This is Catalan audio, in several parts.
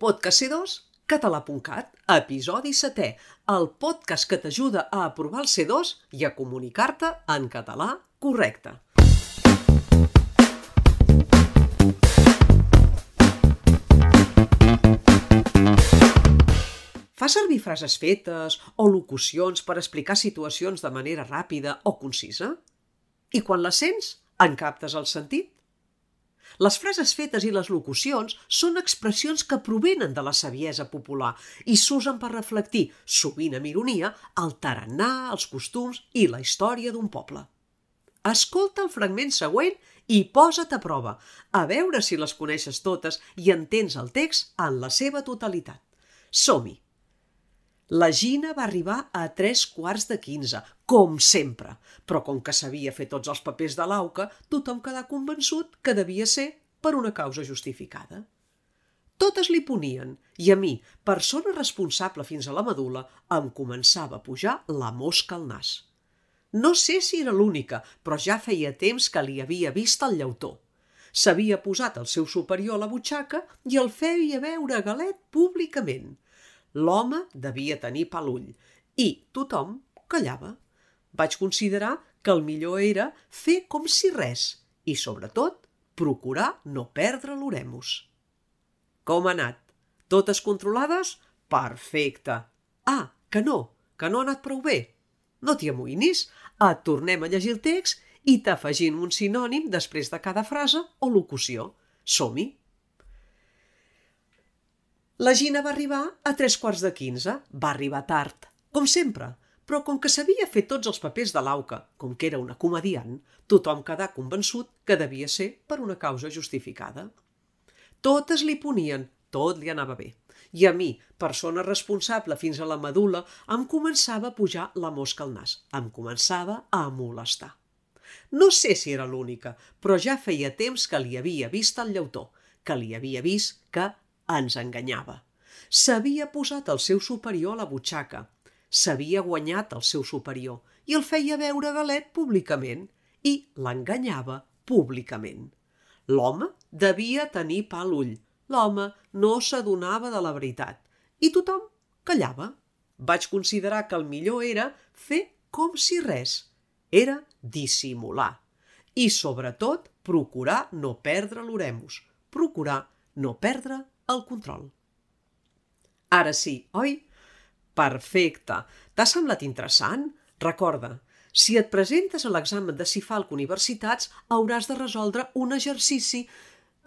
Podcast C2, català.cat, episodi 7, el podcast que t'ajuda a aprovar el C2 i a comunicar-te en català correcte. Fa servir frases fetes o locucions per explicar situacions de manera ràpida o concisa? I quan les sents, en captes el sentit? Les frases fetes i les locucions són expressions que provenen de la saviesa popular i s'usen per reflectir, sovint amb ironia, el tarannà, els costums i la història d'un poble. Escolta el fragment següent i posa't a prova, a veure si les coneixes totes i entens el text en la seva totalitat. Som-hi! La Gina va arribar a tres quarts de quinze, com sempre, però com que sabia fer tots els papers de l'auca, tothom quedà convençut que devia ser per una causa justificada. Totes li ponien, i a mi, persona responsable fins a la medula, em començava a pujar la mosca al nas. No sé si era l'única, però ja feia temps que li havia vist el llautó. S'havia posat el seu superior a la butxaca i el feia veure galet públicament – L'home devia tenir pa l'ull i tothom callava. Vaig considerar que el millor era fer com si res i, sobretot, procurar no perdre l'oremus. Com ha anat? Totes controlades? Perfecte. Ah, que no, que no ha anat prou bé. No t'hi amoïnis, et tornem a llegir el text i t'afegim un sinònim després de cada frase o locució. Som-hi! La Gina va arribar a tres quarts de quinze. Va arribar tard, com sempre, però com que s'havia fet tots els papers de l'auca, com que era una comediant, tothom quedà convençut que devia ser per una causa justificada. Totes li ponien, tot li anava bé. I a mi, persona responsable fins a la medula, em començava a pujar la mosca al nas. Em començava a molestar. No sé si era l'única, però ja feia temps que li havia vist el llautó, que li havia vist que ens enganyava. S'havia posat el seu superior a la butxaca, s'havia guanyat el seu superior i el feia veure galet públicament i l'enganyava públicament. L'home devia tenir pa a l'ull, l'home no s'adonava de la veritat i tothom callava. Vaig considerar que el millor era fer com si res, era dissimular i, sobretot, procurar no perdre l'oremus, procurar no perdre el control. Ara sí, oi? Perfecte. T'ha semblat interessant? Recorda, si et presentes a l'examen de CIFALC Universitats, hauràs de resoldre un exercici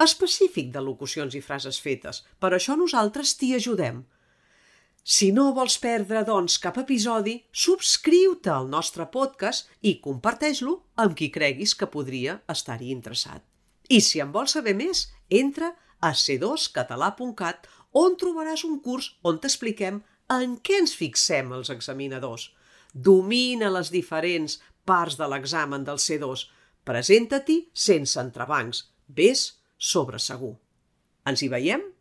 específic de locucions i frases fetes. Per això nosaltres t'hi ajudem. Si no vols perdre, doncs, cap episodi, subscriu-te al nostre podcast i comparteix-lo amb qui creguis que podria estar-hi interessat. I si en vols saber més, entra a c2català.cat on trobaràs un curs on t'expliquem en què ens fixem els examinadors. Domina les diferents parts de l'examen del C2. Presenta-t'hi sense entrebancs. Ves sobre segur. Ens hi veiem